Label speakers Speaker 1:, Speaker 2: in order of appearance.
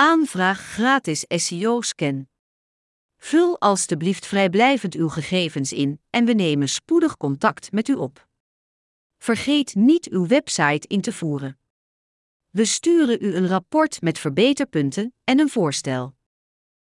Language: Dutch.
Speaker 1: Aanvraag gratis SEO-scan. Vul alstublieft vrijblijvend uw gegevens in en we nemen spoedig contact met u op. Vergeet niet uw website in te voeren. We sturen u een rapport met verbeterpunten en een voorstel.